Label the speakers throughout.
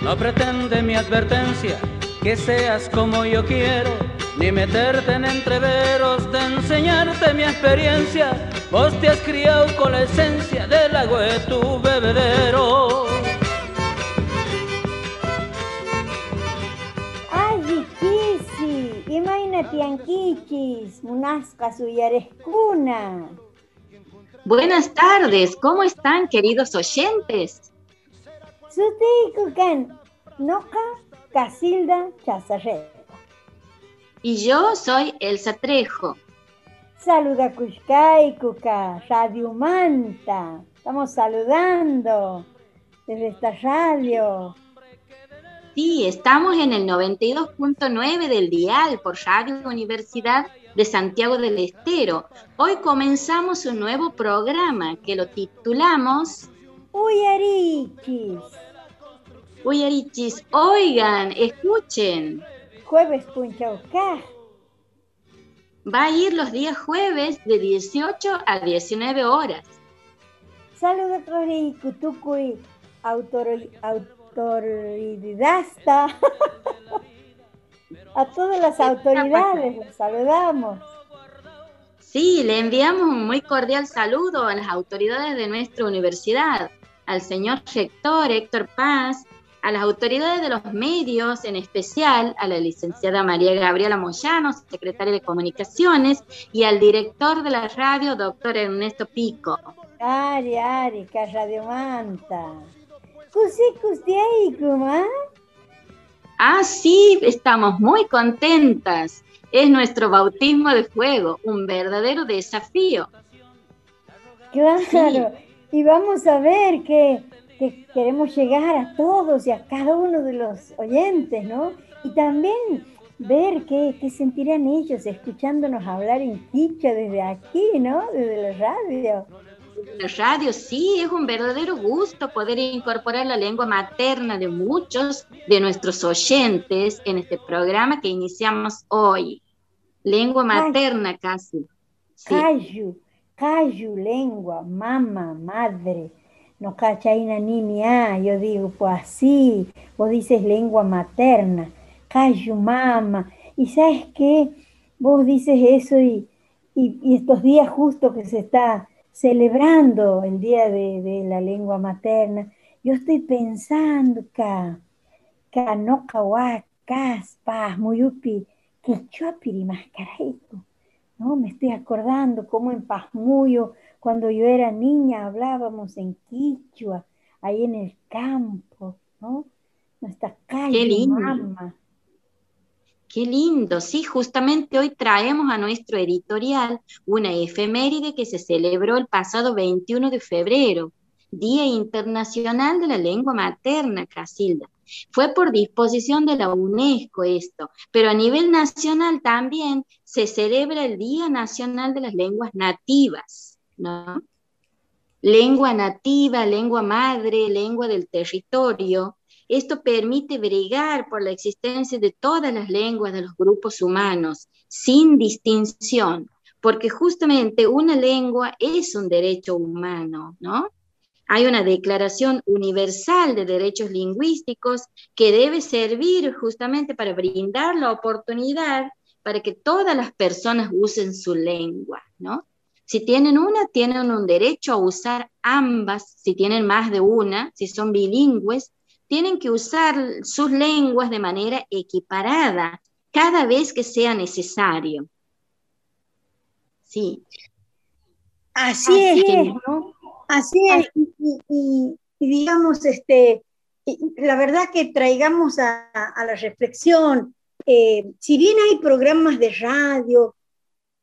Speaker 1: No pretende mi advertencia que seas como yo quiero, ni meterte en entreveros de enseñarte mi experiencia. Vos te has criado con la esencia del agua de tu bebedero.
Speaker 2: Munasca suyarescuna.
Speaker 3: Buenas tardes, ¿cómo están queridos oyentes?
Speaker 2: Sutikukan, noca Casilda Chazarreta.
Speaker 3: Y yo soy Elsa Trejo.
Speaker 2: Saluda Kushkai Kuka, Radio Manta. Estamos saludando desde esta radio.
Speaker 3: Sí, estamos en el 92.9 del dial por Radio Universidad de Santiago del Estero. Hoy comenzamos un nuevo programa que lo titulamos
Speaker 2: Uyarichis.
Speaker 3: Uyarichis, oigan, escuchen.
Speaker 2: Jueves Punchaucá.
Speaker 3: Va a ir los días jueves de 18 a 19 horas.
Speaker 2: Saludos, Flori Kutukui, autoridasta. a todas las autoridades los saludamos.
Speaker 3: Sí, le enviamos un muy cordial saludo a las autoridades de nuestra universidad, al señor rector Héctor Paz, a las autoridades de los medios, en especial a la licenciada María Gabriela Moyano, secretaria de Comunicaciones, y al director de la radio, doctor Ernesto Pico.
Speaker 2: Ari, Ari, que Radio Manta. ¿Cusi,
Speaker 3: Ah, sí, estamos muy contentas. Es nuestro bautismo de fuego, un verdadero desafío.
Speaker 2: Claro, y vamos a ver que que queremos llegar a todos y a cada uno de los oyentes, ¿no? Y también ver qué, qué sentirán ellos escuchándonos hablar en quicha desde aquí, ¿no? Desde la radio.
Speaker 3: La radio, sí, es un verdadero gusto poder incorporar la lengua materna de muchos de nuestros oyentes en este programa que iniciamos hoy. Lengua materna casi.
Speaker 2: Sí. Cayu, lengua, mamá, madre no cachaina niña, yo digo, pues así, vos dices lengua materna, cayu mama, y sabes qué, vos dices eso y, y, estos días justo que se está celebrando el día de, la lengua materna, yo estoy pensando que, no paz, muyupi, que chuapiri mascaraito, ¿no? Me estoy acordando cómo en Pazmuyo cuando yo era niña hablábamos en quichua, ahí en el campo, ¿no? Nuestra calle,
Speaker 3: Qué lindo. Qué lindo, sí, justamente hoy traemos a nuestro editorial una efeméride que se celebró el pasado 21 de febrero, Día Internacional de la Lengua Materna, Casilda. Fue por disposición de la UNESCO esto, pero a nivel nacional también se celebra el Día Nacional de las Lenguas Nativas. ¿no? Lengua nativa, lengua madre, lengua del territorio. Esto permite bregar por la existencia de todas las lenguas de los grupos humanos, sin distinción, porque justamente una lengua es un derecho humano, ¿no? Hay una declaración universal de derechos lingüísticos que debe servir justamente para brindar la oportunidad para que todas las personas usen su lengua, ¿no? Si tienen una, tienen un derecho a usar ambas, si tienen más de una, si son bilingües, tienen que usar sus lenguas de manera equiparada cada vez que sea necesario.
Speaker 2: Sí. Así, es, ¿no? Así es. Y, digamos, este, la verdad que traigamos a, la reflexión, eh, si bien hay programas de radio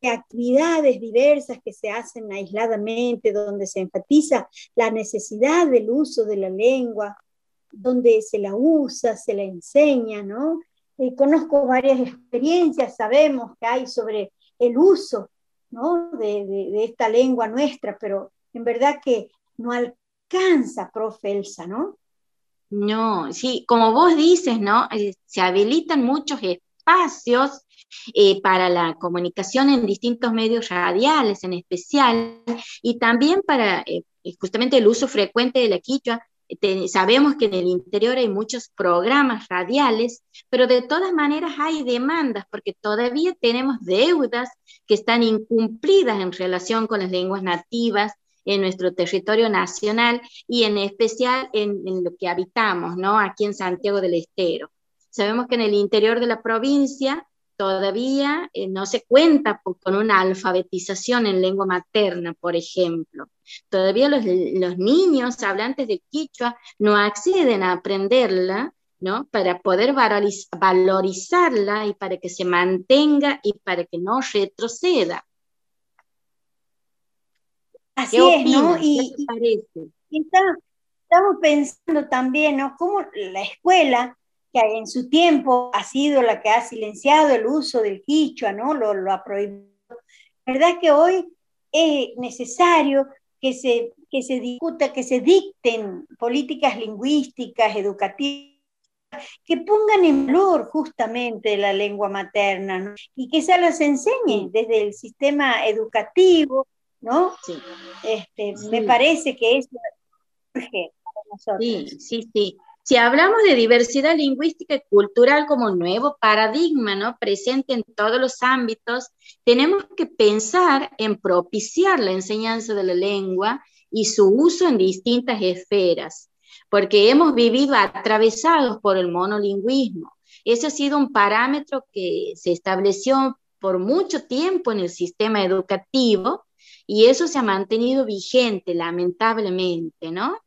Speaker 2: actividades diversas que se hacen aisladamente, donde se enfatiza la necesidad del uso de la lengua, donde se la usa, se la enseña, ¿no? Eh, conozco varias experiencias, sabemos que hay sobre el uso, ¿no? De, esta lengua nuestra, pero en verdad que no alcanza, profe Elsa, ¿no?
Speaker 3: No, sí, como vos dices, ¿no? Eh, se habilitan muchos espacios eh, para la comunicación en distintos medios radiales en especial, y también para justamente el uso frecuente de la quichua. Sabemos que en el interior hay muchos programas radiales, pero de todas maneras hay demandas porque todavía tenemos deudas que están incumplidas en relación con las lenguas nativas en nuestro territorio nacional y en especial en, en, lo que habitamos, ¿no? Aquí en Santiago del Estero. Sabemos que en el interior de la provincia todavía eh, no se cuenta con una alfabetización en lengua materna, por ejemplo. Todavía los, los, niños hablantes de quichua no acceden a aprenderla, ¿no? Para poder valorizarla y para que se mantenga y para que no retroceda.
Speaker 2: Así es, ¿no? Y, estamos pensando también, ¿no? Cómo la escuela que en su tiempo ha sido la que ha silenciado el uso del quichua, ¿no? Lo, lo ha prohibido. La verdad es que hoy es necesario que se, que se discuta, que se dicten políticas lingüísticas, educativas, que pongan en valor justamente la lengua materna ¿no? y que se las enseñe desde el sistema educativo, ¿no? Sí. Este, Me parece que es urge para nosotros.
Speaker 3: Sí, sí, sí. Si hablamos de diversidad lingüística y cultural como nuevo paradigma, ¿no? presente en todos los ámbitos, tenemos que pensar en propiciar la enseñanza de la lengua y su uso en distintas esferas, porque hemos vivido atravesados por el monolingüismo. Ese ha sido un parámetro que se estableció por mucho tiempo en el sistema educativo y eso se ha mantenido vigente, lamentablemente, ¿no?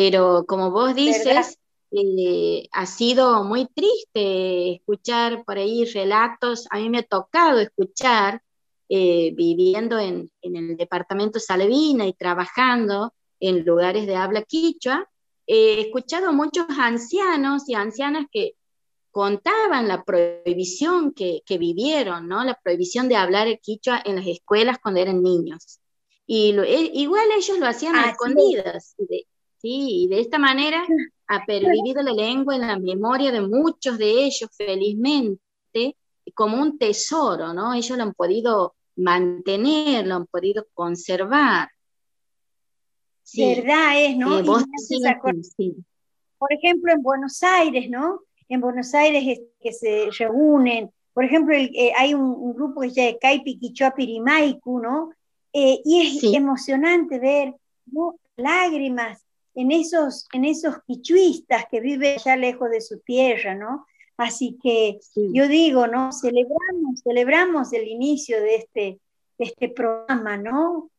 Speaker 3: Pero como vos dices, eh, ha sido muy triste escuchar por ahí relatos, a mí me ha tocado escuchar, eh, viviendo en, el departamento Salevina y trabajando en lugares de habla quichua, he escuchado muchos ancianos y ancianas que contaban la prohibición que, vivieron, ¿no? La prohibición de hablar el quichua en las escuelas cuando eran niños. Y e, igual ellos lo hacían a escondidas. Sí, y de esta manera ha pervivido la lengua en la memoria de muchos de ellos, felizmente, como un tesoro, ¿no? Ellos lo han podido mantener, lo han podido conservar.
Speaker 2: Verdad es, ¿no? Por ejemplo, en Buenos Aires, ¿no? En Buenos Aires es que se reúnen, por ejemplo, eh, hay un, grupo que se llama Caipi Quichua Pirimaicu, ¿no? Eh, y es emocionante ver ¿no? lágrimas en esos, en esos quichuistas que viven ya lejos de su tierra, ¿no? Así que yo digo, ¿no? Celebramos, celebramos el inicio de este, este programa, ¿no?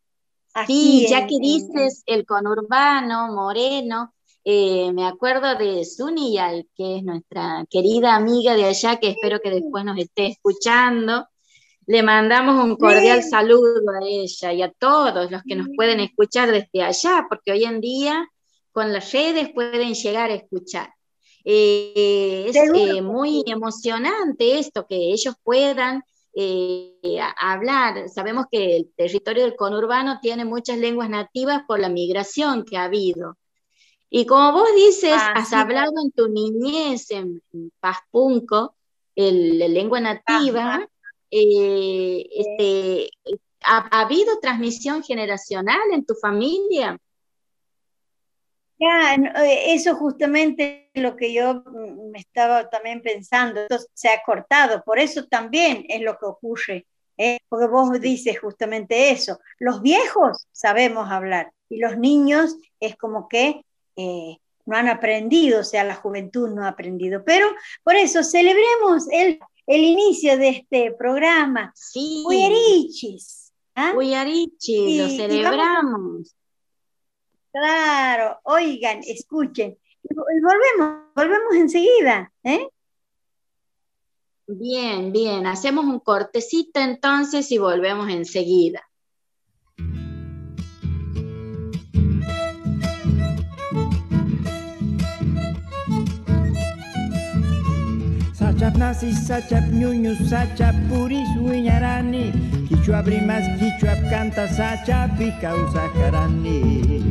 Speaker 3: sí, ya que dices el conurbano, Moreno, eh, me acuerdo de Zuniyal, que es nuestra querida amiga de allá, que espero que después nos esté escuchando. Le mandamos un cordial saludo a ella y a todos los que nos pueden escuchar desde allá, porque hoy en día con las redes pueden llegar a escuchar. Eh, es eh, muy emocionante esto, que ellos puedan eh, hablar. Sabemos que el territorio del conurbano tiene muchas lenguas nativas por la migración que ha habido. Y como vos dices, ah, has hablado en tu niñez en, Pazpunco, la lengua nativa, este, ¿ha habido transmisión generacional en tu familia?
Speaker 2: Ya, eh, eso justamente lo que yo mm, me estaba también pensando, entonces se ha cortado, por eso también es lo que ocurre, ¿eh? porque vos dices justamente eso, los viejos sabemos hablar y los niños es como que eh, no han aprendido, o sea, la juventud no ha aprendido, pero por eso celebremos el, el inicio de este programa.
Speaker 3: Sí.
Speaker 2: Uyarichis.
Speaker 3: ¿ah? lo celebramos.
Speaker 2: Claro, oigan, escuchen. volvemos, volvemos enseguida, ¿eh?
Speaker 3: Bien, bien, hacemos un cortecito entonces y volvemos enseguida.
Speaker 4: Sachap nasi, sachap ñuñu, sachap puris wiñarani, kichuap rimas, kichuap canta, sachap y causa carani.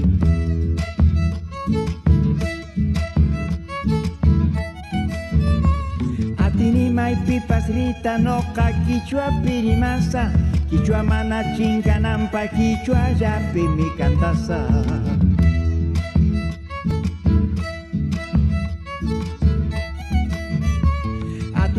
Speaker 4: Rimay pipas rita noqa quichua pirimasa Quichua mana chinkanampa quichua yapi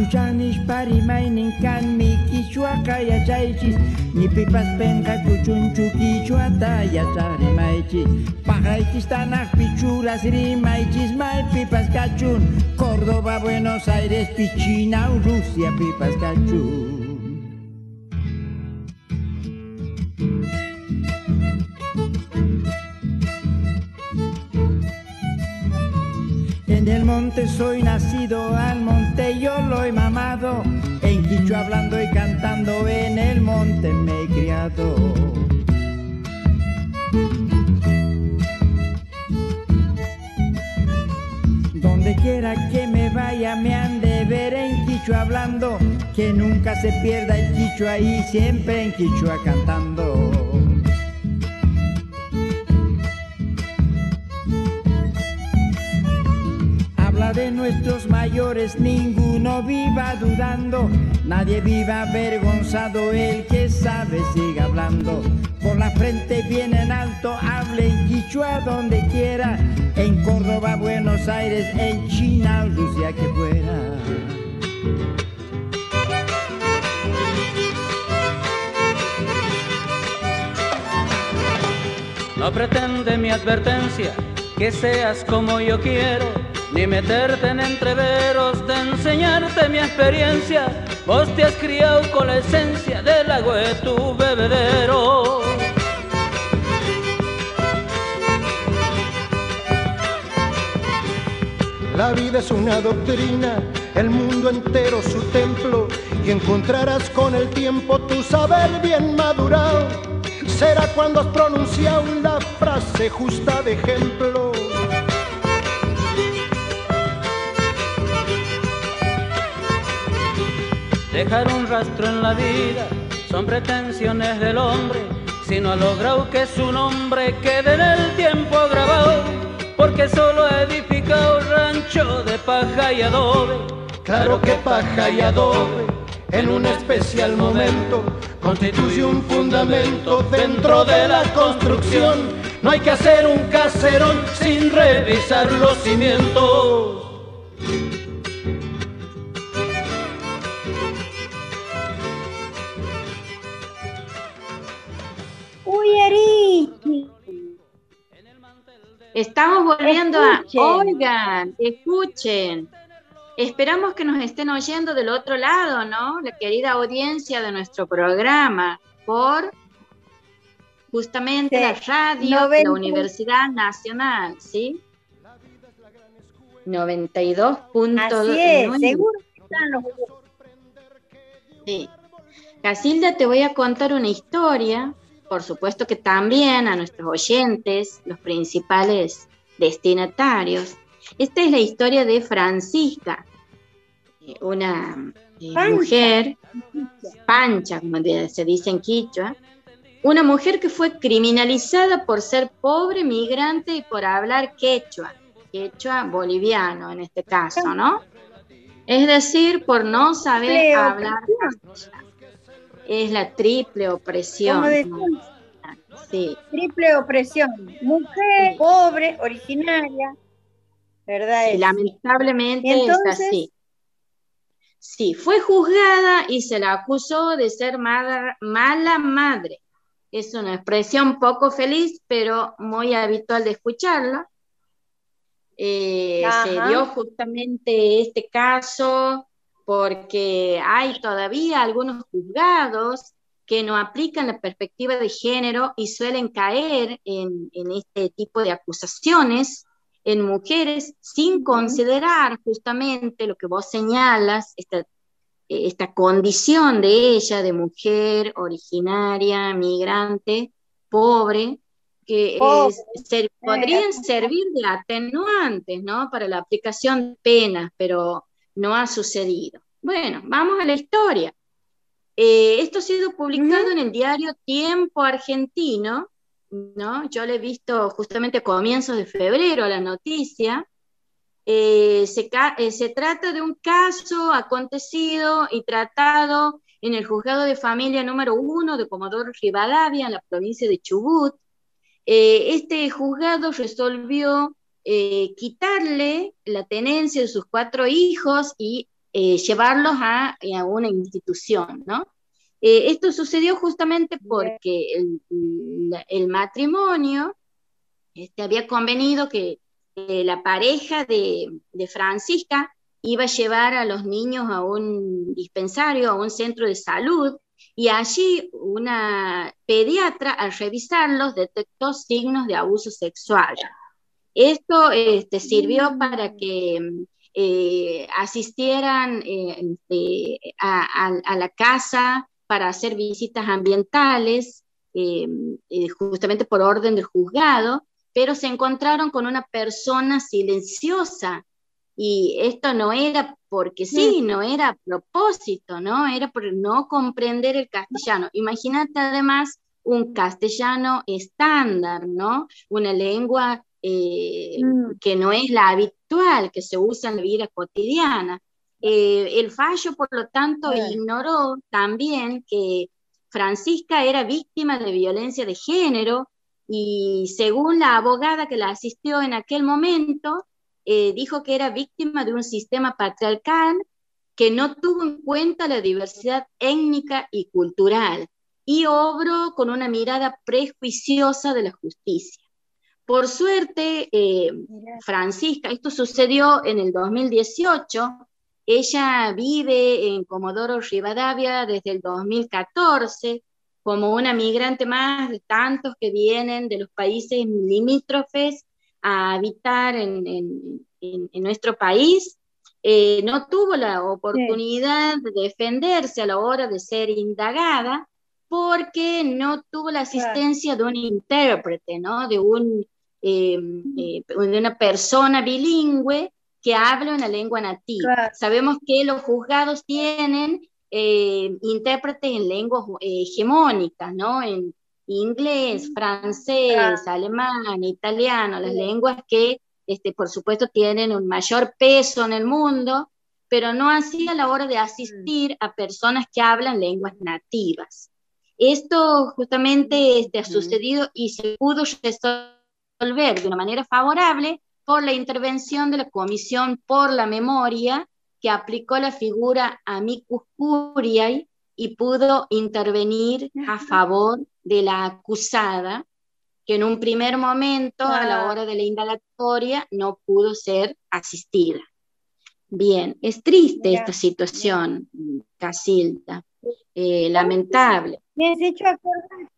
Speaker 4: Atuchanish parimaynin kanmi quichua kayachaychis Ni pipas penqa kuchunchu quichuata yacharimaychis Paqaychis tanaq pichuras rimaychis may pipas kachun. Córdoba, Buenos Aires, Pichina, Rusia pipas kachun En el monte soy nacido, al monte yo lo he mamado. En Quicho hablando y cantando, en el monte me he criado. Donde quiera que me vaya me han de ver en Quicho hablando, que nunca se pierda el Quicho ahí, siempre en Quichua cantando. De nuestros mayores, ninguno viva dudando, nadie viva avergonzado, el que sabe siga hablando. Con la frente bien en alto, hable en Quichua donde quiera, en Córdoba, Buenos Aires, en China, Rusia que fuera.
Speaker 1: No pretende mi advertencia que seas como yo quiero, ni meterte en entreveros de enseñarte mi experiencia. Vos te has criado con la esencia del agua de tu bebedero.
Speaker 5: La vida es una doctrina, el mundo entero su templo, y encontrarás con el tiempo tu saber bien madurado. Será cuando has pronunciado la frase justa de ejemplo.
Speaker 1: Dejar un rastro en la vida son pretensiones del hombre, si no ha logrado que su nombre quede en el tiempo grabado, porque solo ha edificado rancho de paja y adobe.
Speaker 5: Claro que paja y adobe en un especial momento constituye un fundamento dentro de la construcción. No hay que hacer un caserón sin revisar los cimientos.
Speaker 3: Estamos volviendo
Speaker 2: Escuchen.
Speaker 3: a... Oigan, escuchen. Esperamos que nos estén oyendo del otro lado, ¿no? La querida audiencia de nuestro programa por justamente
Speaker 2: Sí,
Speaker 3: la radio de
Speaker 2: 90.
Speaker 3: la Universidad Nacional, ¿sí? 92.9.
Speaker 2: Así es, seguro que están los
Speaker 3: Sí. Casilda, te voy a contar una historia, por supuesto que también a nuestros oyentes, los principales destinatarios. Esta es la historia de Francisca, eh, una eh,
Speaker 2: Pancha.
Speaker 3: mujer, pancha, como se dice en quichua, una mujer que fue criminalizada por ser pobre, migrante y por hablar quechua, quechua boliviano en este caso, ¿no? Es decir, por no saber
Speaker 2: Triple
Speaker 3: hablar. Es la triple opresión.
Speaker 2: Triple opresión. Mujer, pobre, originaria. ¿Verdad?
Speaker 3: Sí, lamentablemente
Speaker 2: ¿Y entonces?
Speaker 3: es así. Sí, fue juzgada y se la acusó de ser mala, mala madre. Es una expresión poco feliz, pero muy habitual de escucharla. Eh, se dio justamente este caso porque hay todavía algunos juzgados que no aplican la perspectiva de género y suelen caer en, en este tipo de acusaciones en mujeres sin considerar justamente lo que vos señalas, esta, esta condición de ella, de mujer originaria, migrante, pobre, que
Speaker 2: Pobre.
Speaker 3: es- ser- podrían servir de atenuantes, ¿no? Para la aplicación de penas, pero no ha sucedido. Bueno, vamos a la historia. Eh, esto ha sido publicado en el diario Tiempo Argentino, ¿no? Yo le he visto justamente a comienzos de febrero la noticia, Eh, se, eh, se, trata de un caso acontecido y tratado en el juzgado de familia número uno de Comodoro Rivadavia, en la provincia de Chubut. Eh, este juzgado resolvió quitarle la tenencia de sus cuatro hijos y llevarlos a, a, una institución, ¿no? esto sucedió justamente porque el, el matrimonio este, había convenido que la pareja de, Francisca iba a llevar a los niños a un dispensario, a un centro de salud, y allí una pediatra al revisarlos detectó signos de abuso sexual. Esto este, sirvió para que eh, asistieran eh, este, a, la casa para hacer visitas ambientales, eh, justamente por orden del juzgado, pero se encontraron con una persona silenciosa y esto no era porque sí, no era a propósito, ¿no? Era por no comprender el castellano. Imagínate además un castellano estándar, ¿no? Una lengua eh, mm. que no es la habitual, que se usa en la vida cotidiana. Eh, el fallo, por lo tanto, ignoró también que Francisca era víctima de violencia de género y según la abogada que la asistió en aquel momento, eh, dijo que era víctima de un sistema patriarcal que no tuvo en cuenta la diversidad étnica y cultural y obró con una mirada prejuiciosa de la justicia. Por suerte, eh, Francisca, esto sucedió en el 2018, ella vive en Comodoro Rivadavia desde el 2014, como una migrante más de tantos que vienen de los países limítrofes a habitar en, nuestro país, eh, no tuvo la oportunidad de defenderse a la hora de ser indagada porque no tuvo la asistencia de un intérprete, ¿no? de, un, em, eh, de una persona bilingüe que habla una lengua nativa. Sabemos que los juzgados tienen eh, intérpretes en lenguas eh, hegemónicas, ¿no? En inglés, francés, alemán, italiano, las lenguas que, este, por supuesto, tienen un mayor peso en el mundo, pero no así a la hora de asistir a personas que hablan lenguas nativas. Esto justamente este, ha sucedido y se pudo resolver de una manera favorable por la intervención de la Comisión por la Memoria que aplicó la figura amicus curiae y pudo intervenir a favor de la acusada, que en un primer momento, a la hora de la indagatoria, no pudo ser asistida. Bien, es triste esta situación, Casilda, eh, lamentable.
Speaker 2: Me has hecho acordar,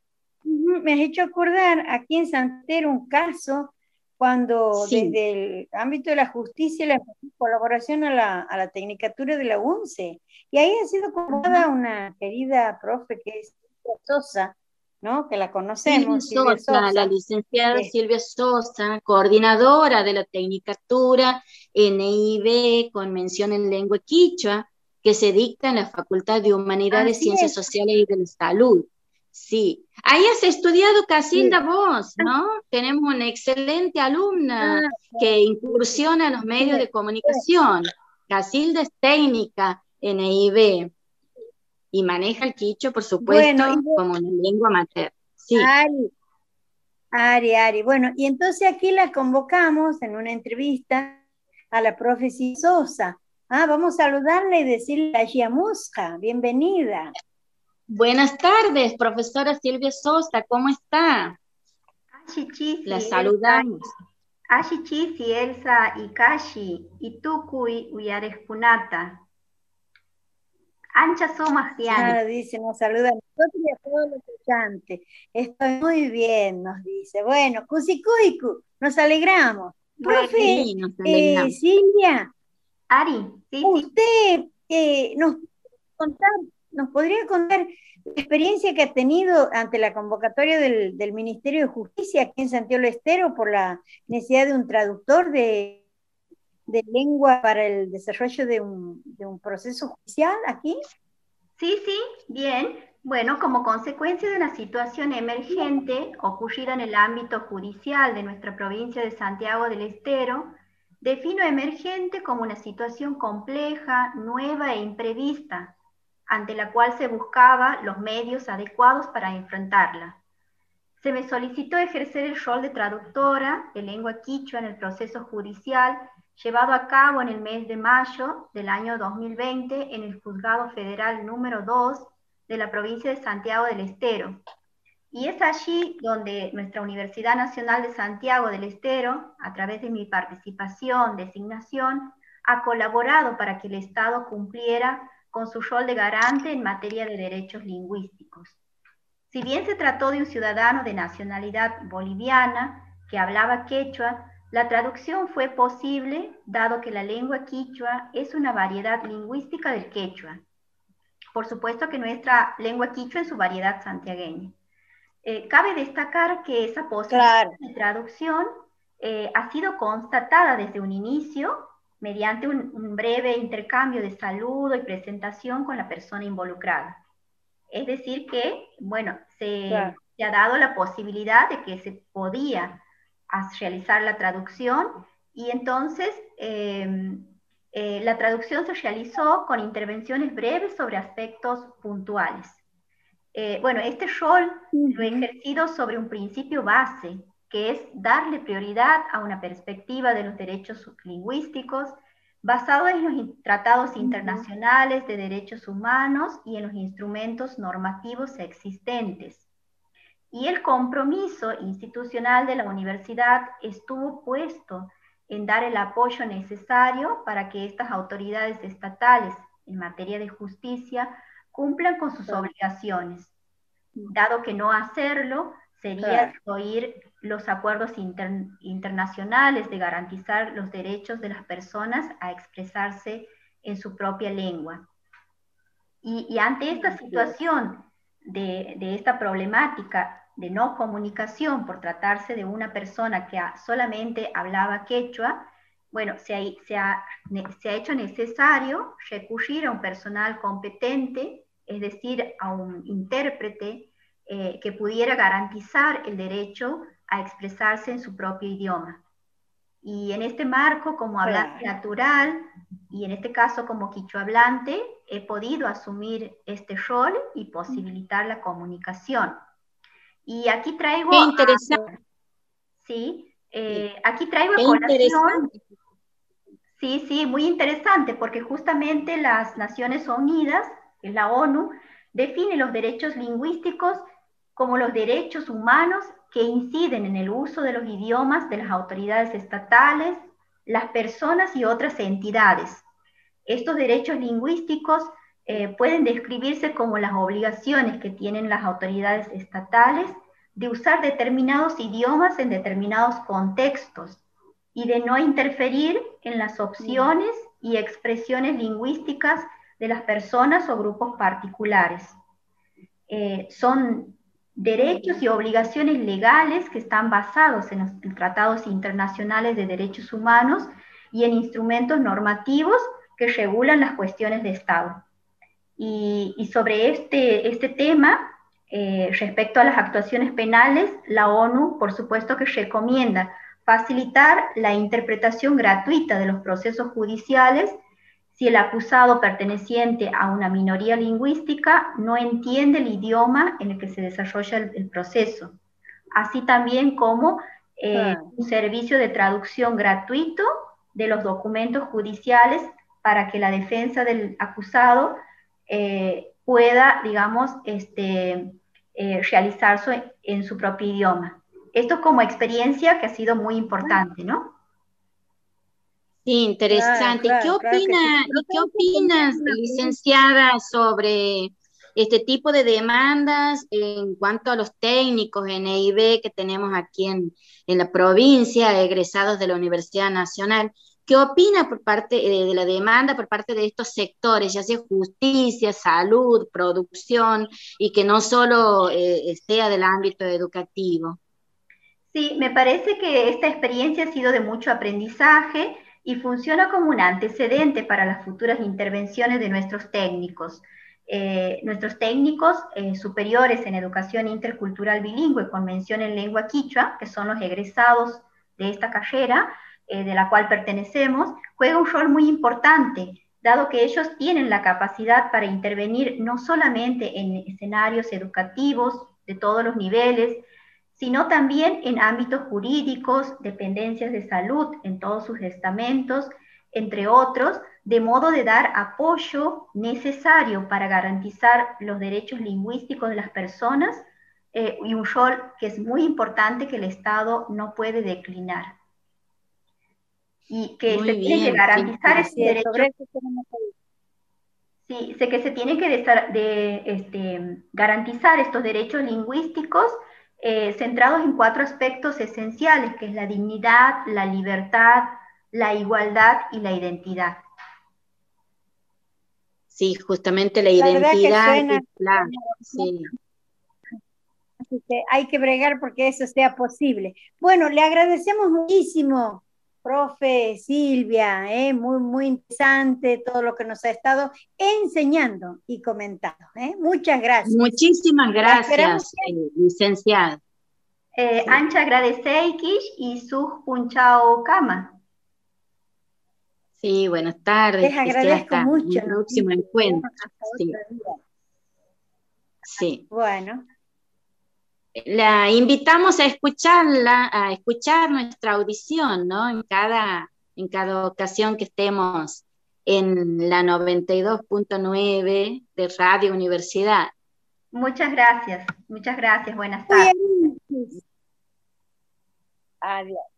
Speaker 2: me has hecho acordar aquí en Santero un caso cuando desde el ámbito de la justicia la colaboración a la, a la Tecnicatura de la UNCE. Y ahí ha sido convocada una querida profe que es Sosa, ¿no? Que la conocemos.
Speaker 3: Silvia Sosa, la licenciada Silvia Sosa, coordinadora de la Tecnicatura NIB con mención en lengua quichua, que se dicta en la Facultad de Humanidades, Ciencias Sociales y de la Salud. Sí, ahí has estudiado Casilda vos, ¿no? Tenemos una excelente alumna ah, que incursiona en los medios de comunicación. Casilda es técnica en EIB y maneja el quicho, por supuesto, como una lengua materna. Sí.
Speaker 2: Ari, Ari, Ari. Bueno, y entonces aquí la convocamos en una entrevista a la profesora Sosa. Ah, vamos a saludarle y decirle a Gia Musca, bienvenida.
Speaker 3: Buenas tardes, profesora Silvia Sosa, ¿cómo está? La saludamos.
Speaker 6: Ashichi, Elsa Ikashi, Itukui, Uyareskunata. Ancha Somas
Speaker 2: Claro, dice, nos saluda a nosotros y a todos los escuchantes. Estoy muy bien, nos dice. Bueno, Kusikuiku, nos alegramos. Profe, eh, Silvia.
Speaker 6: Ari,
Speaker 2: usted eh, nos contar ¿Nos podría contar la experiencia que ha tenido ante la convocatoria del, Ministerio de Justicia aquí en Santiago del Estero por la necesidad de un traductor de, lengua para el desarrollo de un, proceso judicial aquí?
Speaker 6: Sí, sí, bien. Bueno, como consecuencia de una situación emergente ocurrida en el ámbito judicial de nuestra provincia de Santiago del Estero, defino emergente como una situación compleja, nueva e imprevista, ante la cual se buscaba los medios adecuados para enfrentarla. Se me solicitó ejercer el rol de traductora de lengua quichua en el proceso judicial llevado a cabo en el mes de mayo del año 2020 en el Juzgado Federal número 2 de la provincia de Santiago del Estero. Y es allí donde nuestra Universidad Nacional de Santiago del Estero, a través de mi participación, designación, ha colaborado para que el Estado cumpliera con su rol de garante en materia de derechos lingüísticos. Si bien se trató de un ciudadano de nacionalidad boliviana que hablaba quechua, la traducción fue posible dado que la lengua quichua es una variedad lingüística del quechua. Por supuesto que nuestra lengua quichua en su variedad santiagueña. Eh, cabe destacar que esa posibilidad de traducción eh, ha sido constatada desde un inicio mediante un, breve intercambio de saludo y presentación con la persona involucrada. Es decir, que, bueno, se, se ha dado la posibilidad de que se podía realizar la traducción y entonces em, eh, la traducción se realizó con intervenciones breves sobre aspectos puntuales. Eh, bueno, este rol lo he ejercido sobre un principio base, que es darle prioridad a una perspectiva de los derechos lingüísticos basado en los tratados internacionales de derechos humanos y en los instrumentos normativos existentes. Y el compromiso institucional de la universidad estuvo puesto en dar el apoyo necesario para que estas autoridades estatales en materia de justicia cumplan con sus obligaciones, dado que no hacerlo sería oír los acuerdos internacionales de garantizar los derechos de las personas a expresarse en su propia lengua. Y, ante esta situación de, de esta problemática de no comunicación por tratarse de una persona que solamente hablaba quechua, bueno, se ha, hecho necesario recurrir a un personal competente, es decir, a un intérprete eh, que pudiera garantizar el derecho a expresarse en su propio idioma. Y en este marco, como hablante natural, y en este caso como quichua hablante, he podido asumir este rol y posibilitar la comunicación. Y aquí traigo...
Speaker 3: Qué interesante.
Speaker 6: sí, eh, aquí traigo a colación... Sí, sí, muy interesante, porque justamente las Naciones Unidas, la ONU, define los derechos lingüísticos como los derechos humanos que inciden en el uso de los idiomas de las autoridades estatales, las personas y otras entidades. Estos derechos lingüísticos eh, pueden describirse como las obligaciones que tienen las autoridades estatales de usar determinados idiomas en determinados contextos y de no interferir en las opciones y expresiones lingüísticas de las personas o grupos particulares. Eh, son derechos y obligaciones legales que están basados en los tratados internacionales de derechos humanos y en instrumentos normativos que regulan las cuestiones de Estado. Y, sobre este, este tema, eh, respecto a las actuaciones penales, la ONU, por supuesto que recomienda facilitar la interpretación gratuita de los procesos judiciales si el acusado perteneciente a una minoría lingüística no entiende el idioma en el que se desarrolla el, proceso, así también como eh, un servicio de traducción gratuito de los documentos judiciales para que la defensa del acusado eh, pueda, digamos, este, eh, realizarse en su propio idioma. Esto como experiencia que ha sido muy importante, ¿no?
Speaker 3: Sí, interesante. ¿Qué, opina, ¿Qué opinas, licenciada, sobre este tipo de demandas en cuanto a los técnicos en EIB que tenemos aquí en, en la provincia, egresados de la Universidad Nacional? ¿Qué opina por parte eh, de la demanda, por parte de estos sectores, ya sea justicia, salud, producción, y que no solo eh, sea del ámbito educativo?
Speaker 6: Sí, me parece que esta experiencia ha sido de mucho aprendizaje y funciona como un antecedente para las futuras intervenciones de nuestros técnicos. Eh, nuestros técnicos superiores en educación intercultural bilingüe con mención en lengua quichua, que son los egresados de esta carrera, eh, de la cual pertenecemos, juega un rol muy importante, dado que ellos tienen la capacidad para intervenir no solamente en escenarios educativos de todos los niveles, sino también en ámbitos jurídicos, dependencias de salud en todos sus estamentos, entre otros, de modo de dar apoyo necesario para garantizar los derechos lingüísticos de las personas eh, y un rol que es muy importante que el Estado no puede declinar. Y que se tiene que garantizar ese derecho. Sí, sé que se tiene que de, este, garantizar estos derechos lingüísticos eh, centrados en cuatro aspectos esenciales, que es la dignidad, la libertad, la igualdad y la identidad.
Speaker 3: Sí, justamente la, identidad sí.
Speaker 2: hay que bregar porque eso sea posible. Bueno, le agradecemos muchísimo, profe Silvia, ¿eh? muy, muy interesante todo lo que nos ha estado enseñando y comentando. ¿eh? Muchas gracias.
Speaker 3: Muchísimas gracias, eh, licenciada.
Speaker 6: Eh, Ancha agradeceikish y su punchao kama.
Speaker 3: Sí, buenas tardes.
Speaker 2: Les agradezco mucho.
Speaker 3: El próximo encuentro. Sí. sí.
Speaker 2: Bueno.
Speaker 3: La invitamos a escucharla, a escuchar nuestra audición, ¿no? En cada, en cada ocasión que estemos en la 92.9 de Radio Universidad.
Speaker 6: Muchas gracias, muchas gracias, buenas tardes.
Speaker 2: Adiós.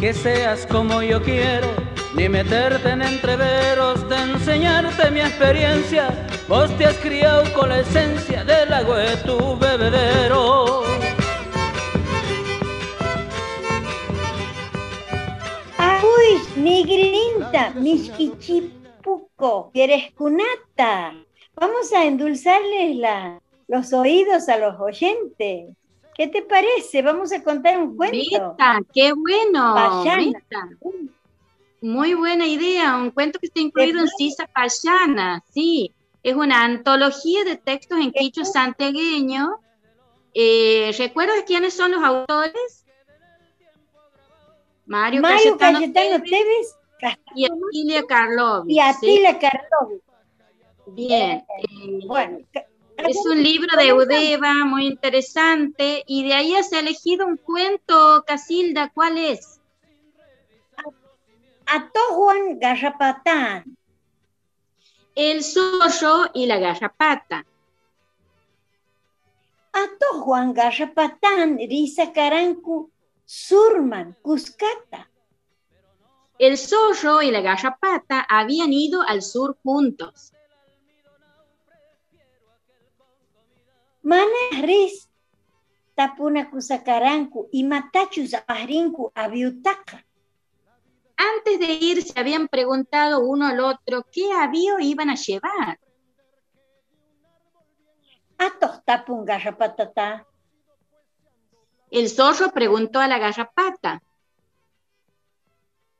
Speaker 1: Que seas como yo quiero, ni meterte en entreveros de enseñarte mi experiencia. Vos te has criado con la esencia del agua de tu bebedero.
Speaker 2: Uy, migrinta, misquichipuco, cunata. Vamos a endulzarles la, los oídos a los oyentes. ¿Qué te parece? Vamos a contar un cuento.
Speaker 3: qué bueno. Muy buena idea, un cuento que está incluido en Sisa Payana, sí. Es una antología de textos en quicho santegueño. Eh, ¿Recuerdas quiénes son los autores?
Speaker 2: Mario, Mario Cayetano, Teves,
Speaker 3: y Atilia Karlovich.
Speaker 2: Y Atilia Karlovich.
Speaker 3: Bien. Eh, bueno, es un libro de Udeva muy interesante y de ahí has elegido un cuento, Casilda, ¿cuál es?
Speaker 2: Juan Garrapatán.
Speaker 3: El zorro y la garrapata.
Speaker 2: Juan Garrapatán, Risa Carancu, Surman, Cuscata.
Speaker 3: El zorro y la garrapata habían ido al sur juntos.
Speaker 2: Mana Riz tapuna kusakaranku y matachus apahrinku aviutaca.
Speaker 3: Antes de ir se habían preguntado uno al otro qué avío iban a llevar.
Speaker 2: Atos tapun garrapatata.
Speaker 3: El zorro preguntó a la garrapata.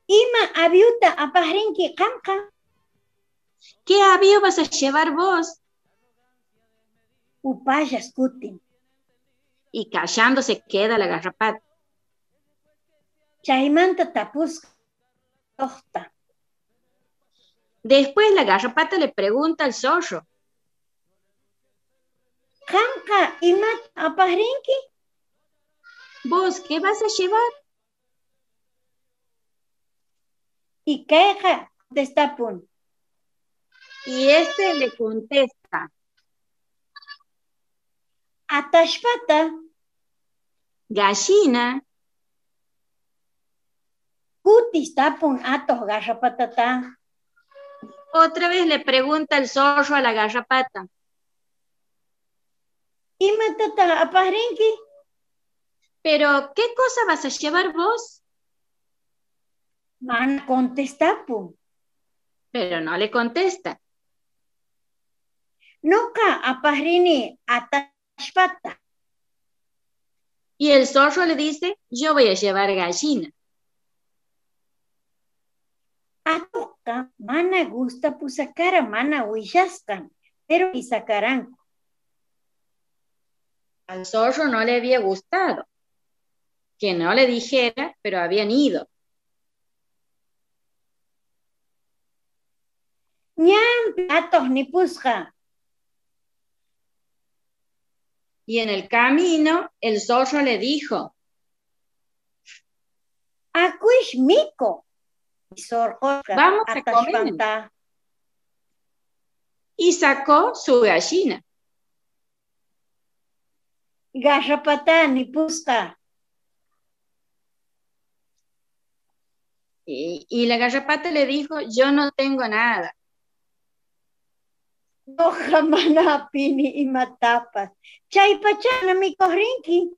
Speaker 2: Ima apahrinki kamka.
Speaker 3: ¿Qué avío vas a llevar vos?
Speaker 2: Upayas.
Speaker 3: Y callándose queda la garrapata.
Speaker 2: Chaimanta tapus tosta.
Speaker 3: Después la garrapata le pregunta al zorro.
Speaker 2: Kamka imat apahrinki.
Speaker 3: ¿Vos qué vas a llevar?
Speaker 2: Y queja destapun.
Speaker 3: Y este le contesta.
Speaker 2: Atashpata
Speaker 3: Gallina.
Speaker 2: kutis tapun atos garrapatata.
Speaker 3: Otra vez le pregunta el zorro a la garrapata.
Speaker 2: Imatata apahrinki.
Speaker 3: Pero, ¿qué cosa vas a llevar vos?
Speaker 2: Man contestapun.
Speaker 3: Pero no le contesta.
Speaker 2: Noka apahrini
Speaker 3: Y el zorro le dice, yo voy a llevar gallina.
Speaker 2: Atoka mana gusta pusakara mana willaskan. Pero y sacarán.
Speaker 3: Al zorro no le había gustado. Que no le dijera, pero habían ido.
Speaker 2: Ñam atos ni pusja.
Speaker 3: Y en el camino, el zorro le dijo.
Speaker 2: Y zorro
Speaker 3: Vamos a comer. y sacó su gallina.
Speaker 2: Garrapata ni pusja.
Speaker 3: Y, y la garrapata le dijo, yo no tengo nada.
Speaker 2: Noja mana pini y matapas. Chaypachana mi corrinki.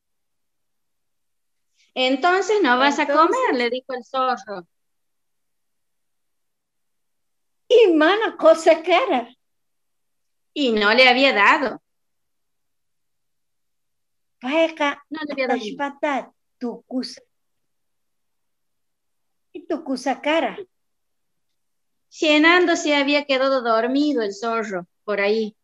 Speaker 3: Entonces no vas a comer, le dijo el zorro.
Speaker 2: Y mana cosa cara.
Speaker 3: Y no le había dado.
Speaker 2: Paeka
Speaker 3: No le había dado.
Speaker 2: tu. Y tu cara.
Speaker 3: Llenando se había quedado dormido el zorro por ahí.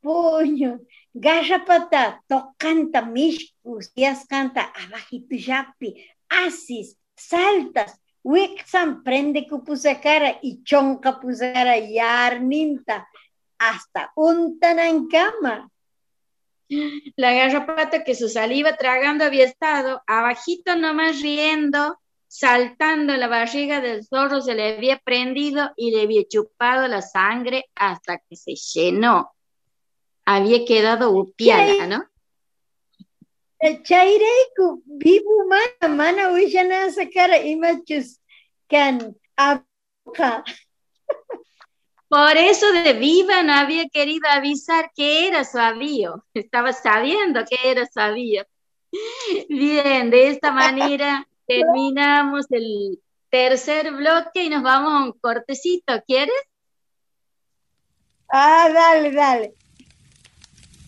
Speaker 2: Puño. Garrapata tocanta mishkus. Yas canta abajito yapi. Asis. Saltas. Wixan prende kupusa cara y chonca pusa cara yarninta. Hasta untan en cama.
Speaker 3: La garrapata que su saliva tragando había estado, abajito nomás riendo, saltando en la barriga del zorro, se le había prendido y le había chupado la sangre hasta que se llenó. Había quedado upiada, ¿no?
Speaker 2: Mana mana wishana sakara imachus kan abuka.
Speaker 3: Por eso de viva no había querido avisar que era su avío. Estaba sabiendo que era su avío. Bien, de esta manera terminamos el tercer bloque y nos vamos a un cortecito. ¿Quieres?
Speaker 2: Ah, dale, dale.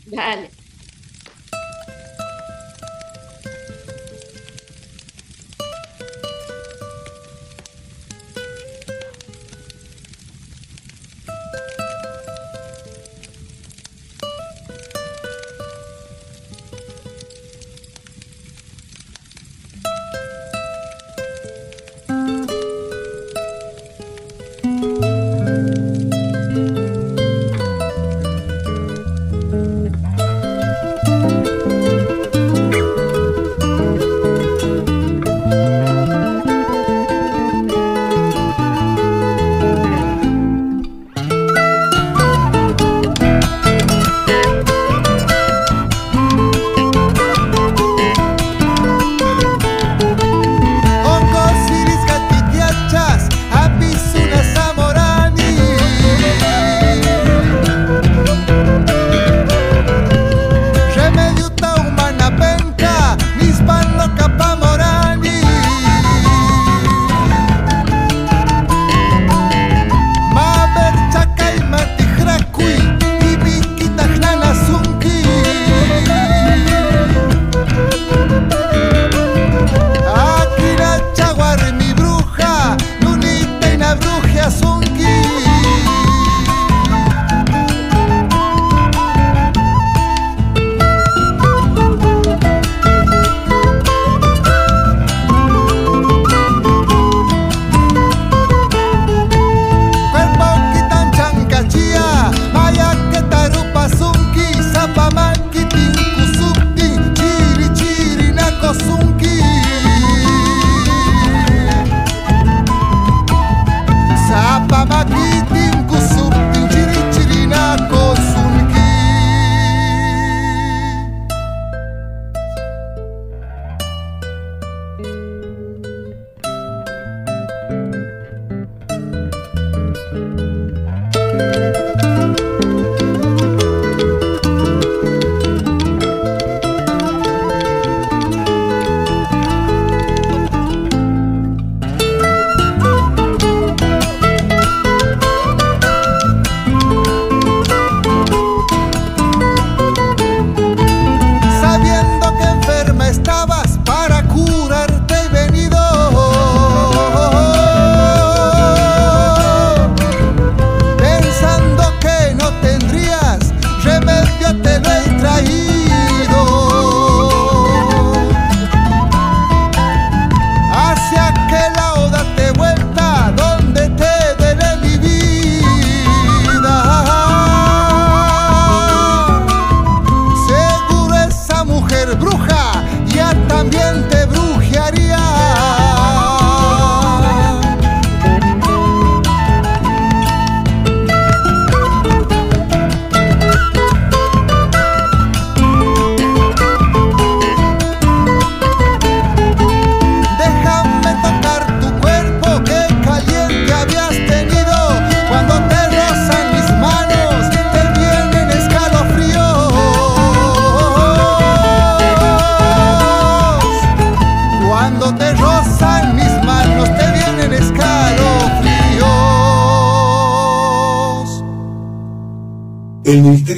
Speaker 3: Dale.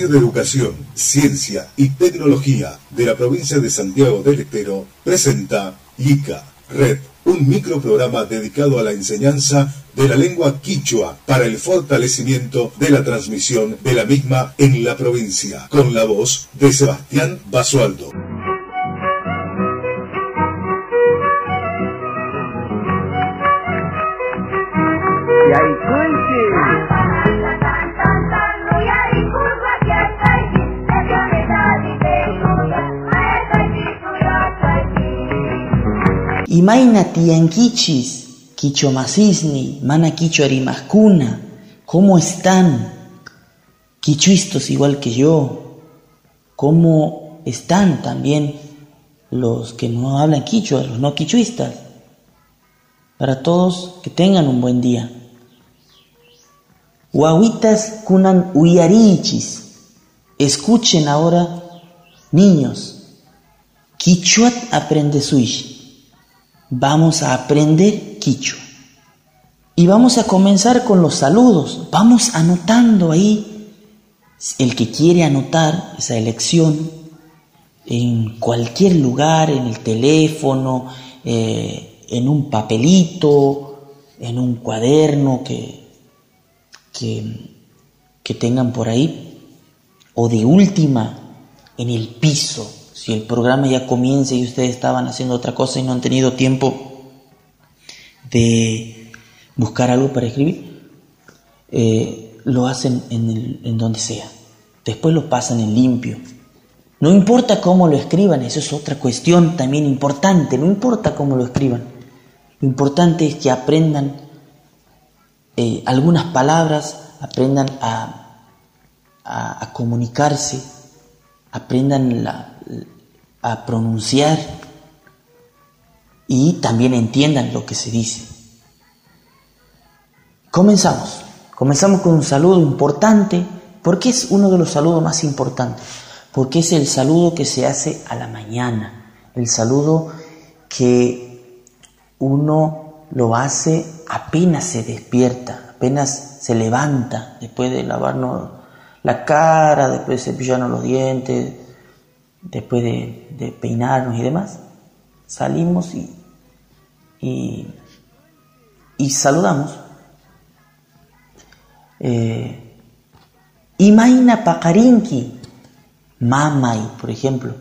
Speaker 7: De Educación, Ciencia y Tecnología de la provincia de Santiago del Estero presenta ICA, Red, un microprograma dedicado a la enseñanza de la lengua quichua para el fortalecimiento de la transmisión de la misma en la provincia, con la voz de Sebastián Basualdo.
Speaker 8: Imaina tianquichis, quichomasisni, mana quicho arimascuna, ¿cómo están? Quichuistos igual que yo, ¿cómo están también los que no hablan quichua, los no quichuistas? Para todos, que tengan un buen día. Huahuitas kunan uyarichis. Escuchen ahora, niños. Quichuat aprende suish vamos a aprender quichua. Y vamos a comenzar con los saludos. Vamos anotando ahí, el que quiere anotar esa elección, en cualquier lugar, en el teléfono, eh, en un papelito, en un cuaderno que, que tengan por ahí, o de última, en el piso, si el programa ya comienza y ustedes estaban haciendo otra cosa y no han tenido tiempo de buscar algo para escribir, eh, lo hacen en, donde sea. Después lo pasan en limpio. No importa cómo lo escriban, eso es otra cuestión también importante, no importa cómo lo escriban. Lo importante es que aprendan eh, algunas palabras, aprendan a comunicarse, aprendan a pronunciar y también entiendan lo que se dice. Comenzamos. Comenzamos con un saludo importante. porque es uno de los saludos más importantes? Porque es el saludo que se hace a la mañana. El saludo que uno lo hace apenas se despierta, apenas se levanta, después de lavarnos la cara, después de cepillarnos los dientes, después de, peinarnos y demás, salimos y, y, saludamos. Eh, Imaina pakarinki, mamay, por ejemplo,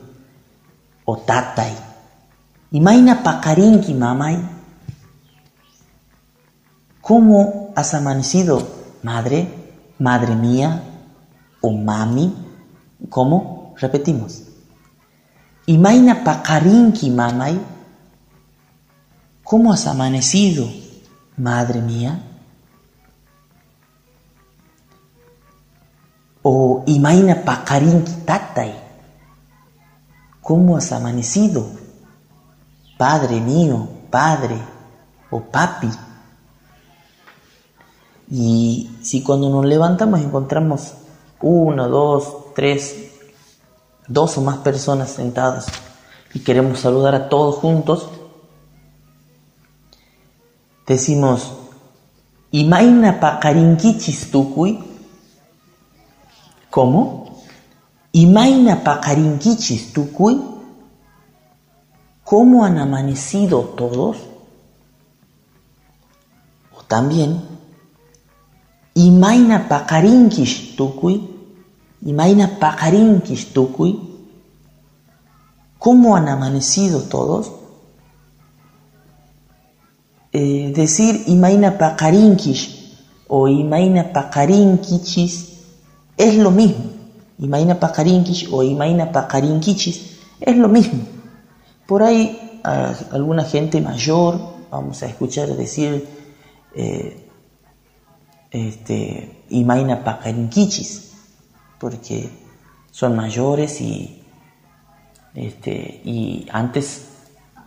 Speaker 8: o tatay. Imaina pakarinki, mamay. ¿Cómo has amanecido, madre, madre mía o mami? ¿Cómo? Repetimos. Imaina pakarinki mamay. ¿Cómo has amanecido, madre mía? O Imaina pakarinki tatay. ¿Cómo has amanecido, padre mío, padre o papi? Y si cuando nos levantamos encontramos uno, dos, tres, dos o más personas sentadas y queremos saludar a todos juntos, decimos, Imaina pakarinkichis tukui. ¿Cómo? Imaina pakarinkichis tukui. ¿Cómo han amanecido todos? O también, Imaina pakarinkish tukui. Imaina pakarinkish tukui. ¿Cómo han amanecido todos? Eh, decir Imaina pakarinkish o Imaina pakarinkichis es lo mismo. Imaina pakarinkish o Imaina pakarinkichis es lo mismo. Por ahí alguna gente mayor vamos a escuchar decir eh, este, Imaina pakarinkichis porque son mayores y, este, y antes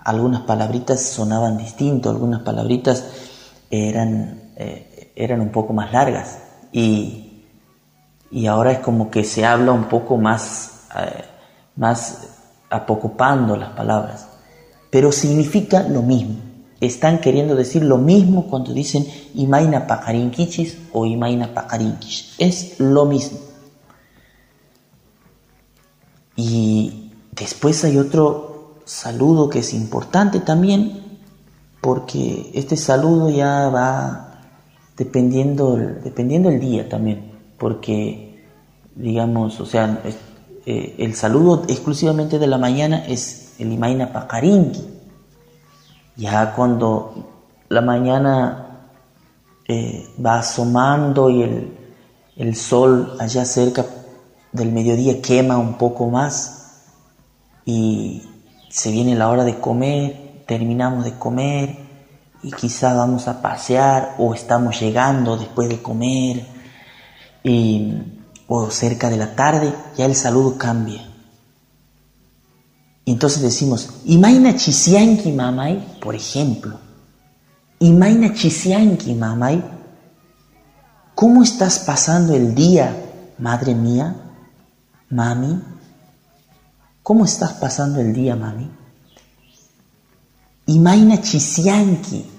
Speaker 8: algunas palabritas sonaban distinto, algunas palabritas eran, eh, eran un poco más largas y, y, ahora es como que se habla un poco más, eh, más apocopando las palabras, pero significa lo mismo. Están queriendo decir lo mismo cuando dicen Imaina Pakarinkichis o Imaina Pakarinkish. Es lo mismo. Y después hay otro saludo que es importante también, porque este saludo ya va dependiendo, dependiendo el día también, porque digamos, o sea, eh, el saludo exclusivamente de la mañana es el Imaina Pacarinki. Ya cuando la mañana eh, va asomando y el, el sol allá cerca del mediodía quema un poco más y se viene la hora de comer, terminamos de comer y quizá vamos a pasear o estamos llegando después de comer y, o cerca de la tarde, ya el saludo cambia. Entonces decimos, Imaina chisianki mamay, por ejemplo, Imaina chisianki mamay, ¿cómo estás pasando el día, madre mía? Mami, ¿cómo estás pasando el día, mami? Imaina chisianki.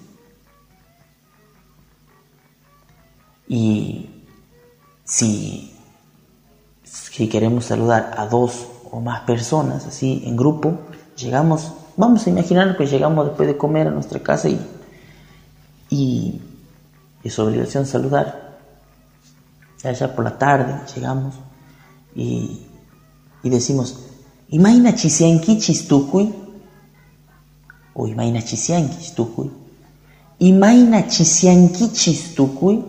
Speaker 8: Y si, si queremos saludar a dos o más personas, así en grupo, llegamos, vamos a imaginar que llegamos después de comer a nuestra casa y, y es obligación saludar. Allá por la tarde llegamos y, y decimos, Imaina chisianki chistukui, o Imaina chisianki chistukui, Imaina chisianki chistukui,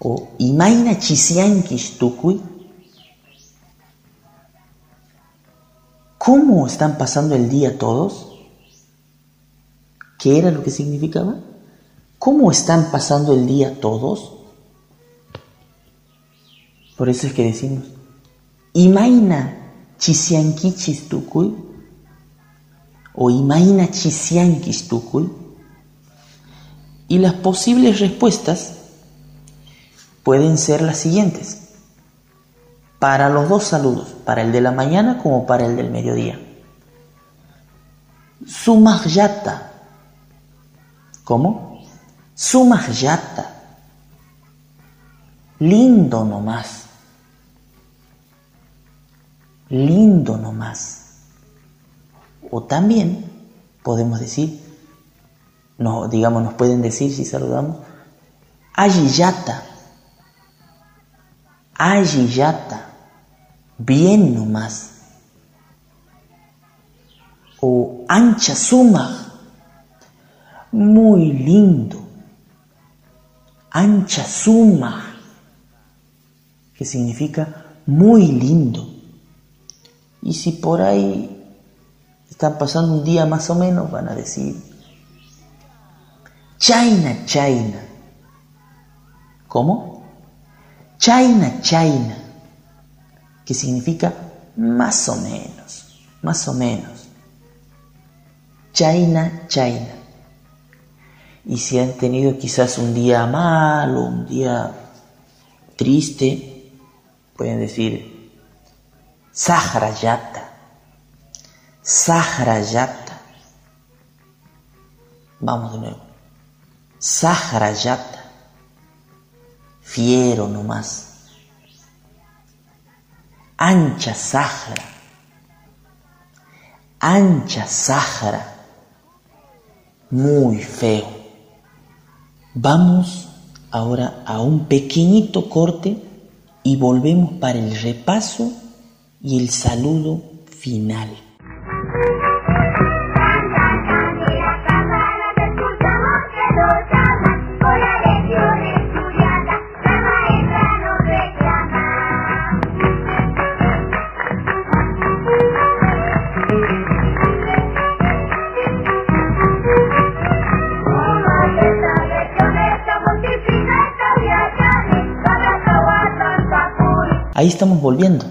Speaker 8: o Imaina chisianki chistukui. ¿Cómo están pasando el día todos? ¿Qué era lo que significaba? ¿Cómo están pasando el día todos? Por eso es que decimos, Imaina chisianki chistukui o Imaina chisianki chistukui. Y las posibles respuestas pueden ser las siguientes. Para los dos saludos, para el de la mañana como para el del mediodía. Sumahyata. ¿Cómo? Sumahyata. Lindo nomás lindo nomás. O también podemos decir, no, digamos, nos pueden decir si saludamos, Ayiyata, Ayiyata, bien nomás. O ancha suma, muy lindo. Ancha suma, que significa muy lindo. Y si por ahí están pasando un día más o menos, van a decir, China, China. ¿Cómo? China, China. Que significa más o menos, más o menos. China, China. Y si han tenido quizás un día malo, un día triste, pueden decir Sahrayata. Sahrayata. Vamos de nuevo. Sahrayata. Fiero nomás. Ancha Sahara. Ancha Sahara. Muy feo. Vamos ahora a un pequeñito corte y volvemos para el repaso y el saludo final. Ahí estamos volviendo.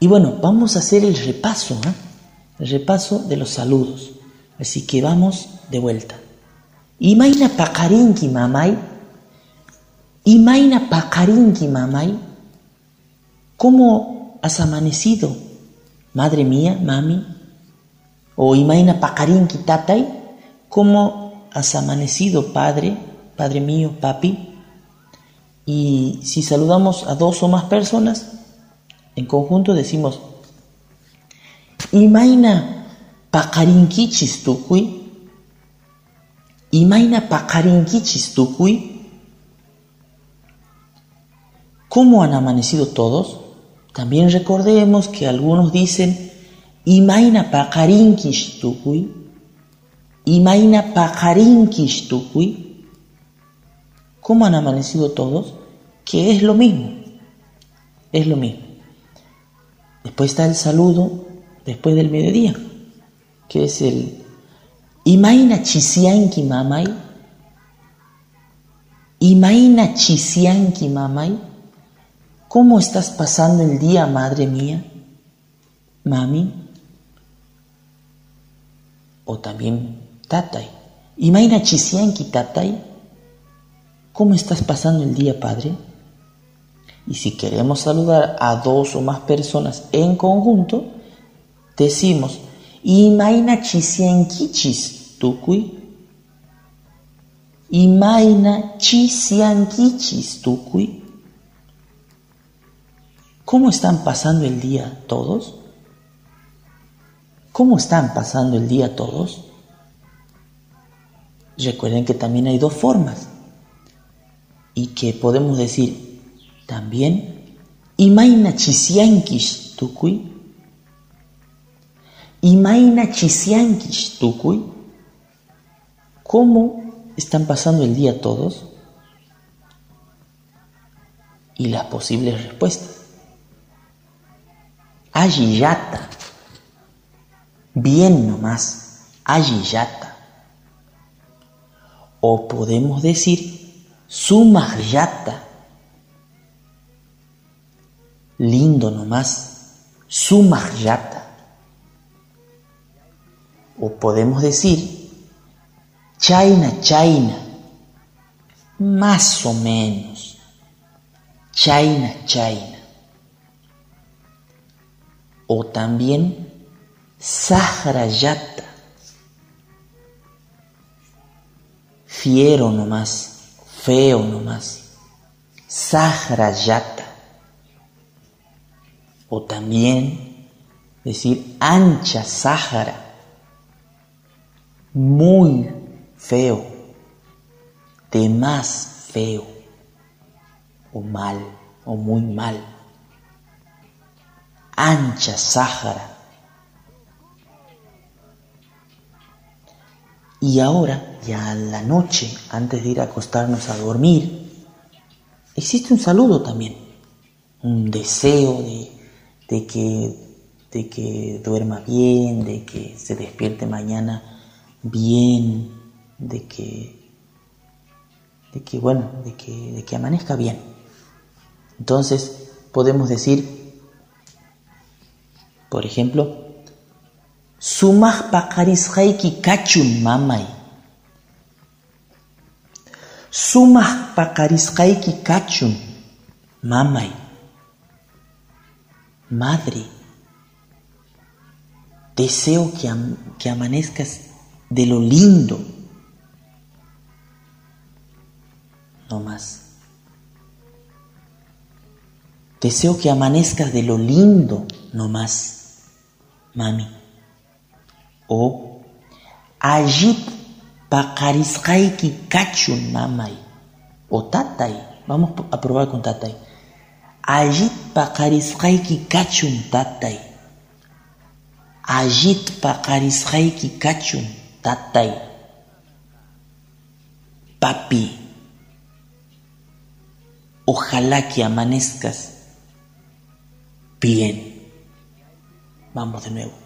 Speaker 8: Y bueno, vamos a hacer el repaso, ¿eh? el repaso de los saludos. Así que vamos de vuelta. Imaina pakarinki mamay. Imaina pakarinki mamay. ¿Cómo has amanecido, madre mía, mami? O Imaina pakarinki tatay. ¿Cómo has amanecido, padre, padre mío, papi? Y si saludamos a dos o más personas, En conjunto decimos, Imaina pakarinkichis tukui. Imaina pakarinkichis tukui. ¿Cómo han amanecido todos? También recordemos que algunos dicen, Imaina pakarinkish tukui. Imaina pakarinkish tukui. ¿Cómo han amanecido todos? Que es lo mismo. Es lo mismo. Después está el saludo después del mediodía, que es el Imaina chisianki mamay. ¿Cómo estás pasando el día, madre mía? Mami. O también tatay. Imaina chisianki tatay. ¿Cómo estás pasando el día, padre? Y si queremos saludar a dos o más personas en conjunto, decimos, Imaina chisiankichis tukui. Imaina chisiankichis tukui. ¿Cómo están pasando el día todos? ¿Cómo están pasando el día todos? Recuerden que también hay dos formas y que podemos decir también, imaina chisiankish. Imaina chisiankish tukui. ¿Cómo están pasando el día todos? Y las posibles respuestas. Ayiyata. Bien nomás. Ayiyata. O podemos decir sumahyata lindo nomás, sumahyata. O podemos decir, China, China, más o menos, China, China. O también, Sahrayata, fiero nomás, feo nomás, Sahrayata o también decir ancha Sáhara, muy feo, de más feo, o mal, o muy mal. Ancha Sáhara. Y ahora, ya a la noche, antes de ir a acostarnos a dormir, existe un saludo también, un deseo de de que, de que duerma bien, de que se despierte mañana bien, de que, de que bueno, de que, de que amanezca bien. Entonces podemos decir, por ejemplo, Sumah pakarishaiki kachun mamay. Sumah pakarishaiki kachun mamay. Madre, deseo que, que amanezcas de lo lindo, no más. Deseo que amanezcas de lo lindo, no más, mami. O Ajit pakarisqayki kachun mamay. O tatay. Vamos a probar con tatay. Ajit paqarisqayki kachun tatay. Ajit paqarisqayki kachun tatay. Papi, ojalá que amanezcas bien. Vamos de nuevo.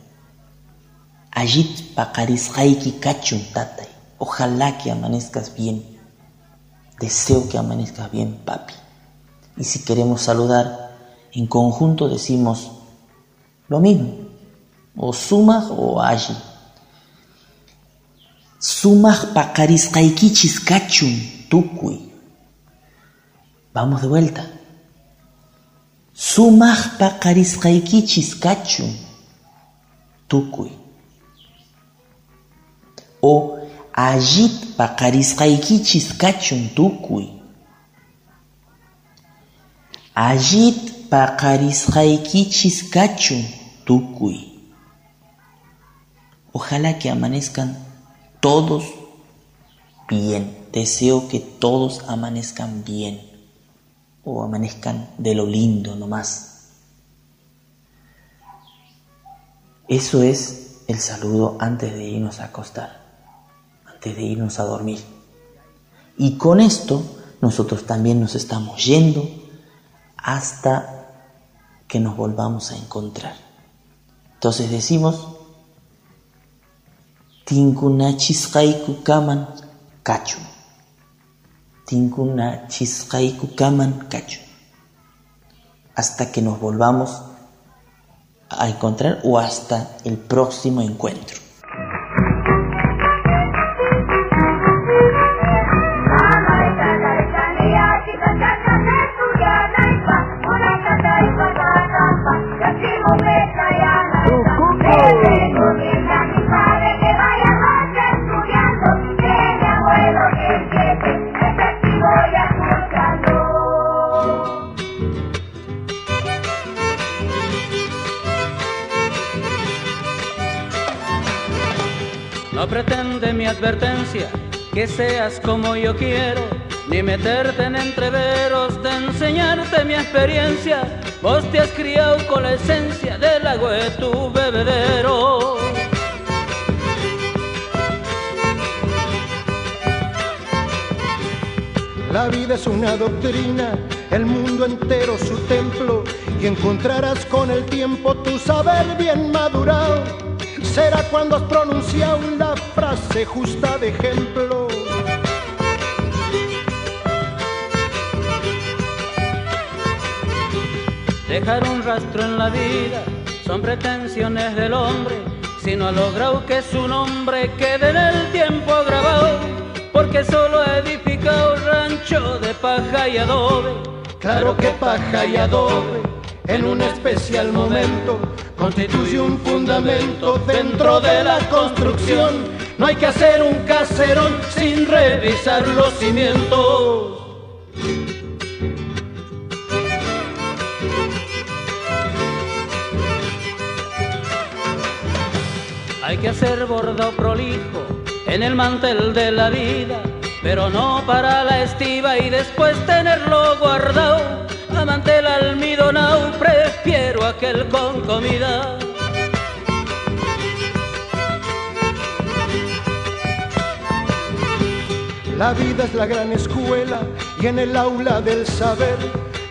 Speaker 8: Ajit paqarisqayki kachun tatay. Ojalá que amanezcas bien. Deseo que amanezcas bien, papi. Y si queremos saludar en conjunto decimos lo mismo, o sumaj o allí. Sumaj pakarisqaykichis kachun tukui. Vamos de vuelta. Sumaj pakarisqaykichis kachun tukui. O allit pakarisqaykichis kachun tukui. Ajit paqarisqaykichis kachun tukuy. Ojalá que amanezcan todos bien. Deseo que todos amanezcan bien o amanezcan de lo lindo nomás. Eso es el saludo antes de irnos a acostar, antes de irnos a dormir. Y con esto nosotros también nos estamos yendo hasta que nos volvamos a encontrar. Entonces decimos, Tinkuna chisqayku kaman kachu. Tinkuna chisqayku kaman kachu. Hasta que nos volvamos a encontrar o hasta el próximo encuentro.
Speaker 1: Que seas como yo quiero, ni meterte en entreveros de enseñarte mi experiencia. Vos criado con la esencia del agua de tu bebedero.
Speaker 5: La vida es una doctrina, el mundo entero su templo, y encontrarás con el tiempo tu saber bien madurado será cuando has pronunciado la frase justa de ejemplo.
Speaker 1: Dejar un rastro en la vida son pretensiones del hombre, si no ha logrado que su nombre quede en el tiempo grabado, porque solo ha edificado rancho de paja y adobe.
Speaker 5: Claro que paja y adobe en un especial momento constituye un fundamento dentro de la construcción. No hay que hacer un caserón sin revisar los cimientos.
Speaker 1: Hay que hacer bordado prolijo en el mantel de la vida, pero no para la estiva y después tenerlo guardado amante el almidonao, prefiero aquel con comida.
Speaker 5: La vida es la gran escuela y en el aula del saber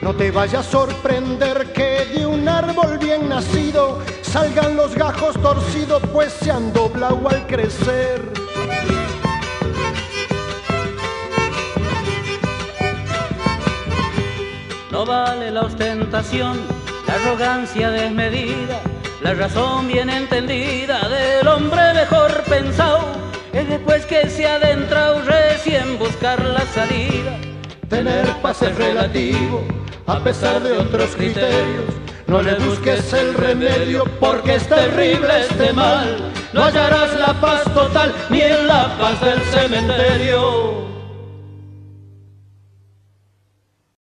Speaker 5: no te vaya a sorprender que de un árbol bien nacido salgan los gajos torcidos pues se han doblado al crecer.
Speaker 1: No vale la ostentación, la arrogancia desmedida, la razón bien entendida del hombre mejor pensado. Es después que se ha adentrado recién buscar la salida.
Speaker 5: Tener paz es relativo, a pesar de otros criterios. No le busques el remedio porque es terrible este mal. No hallarás la paz total ni en la paz del cementerio.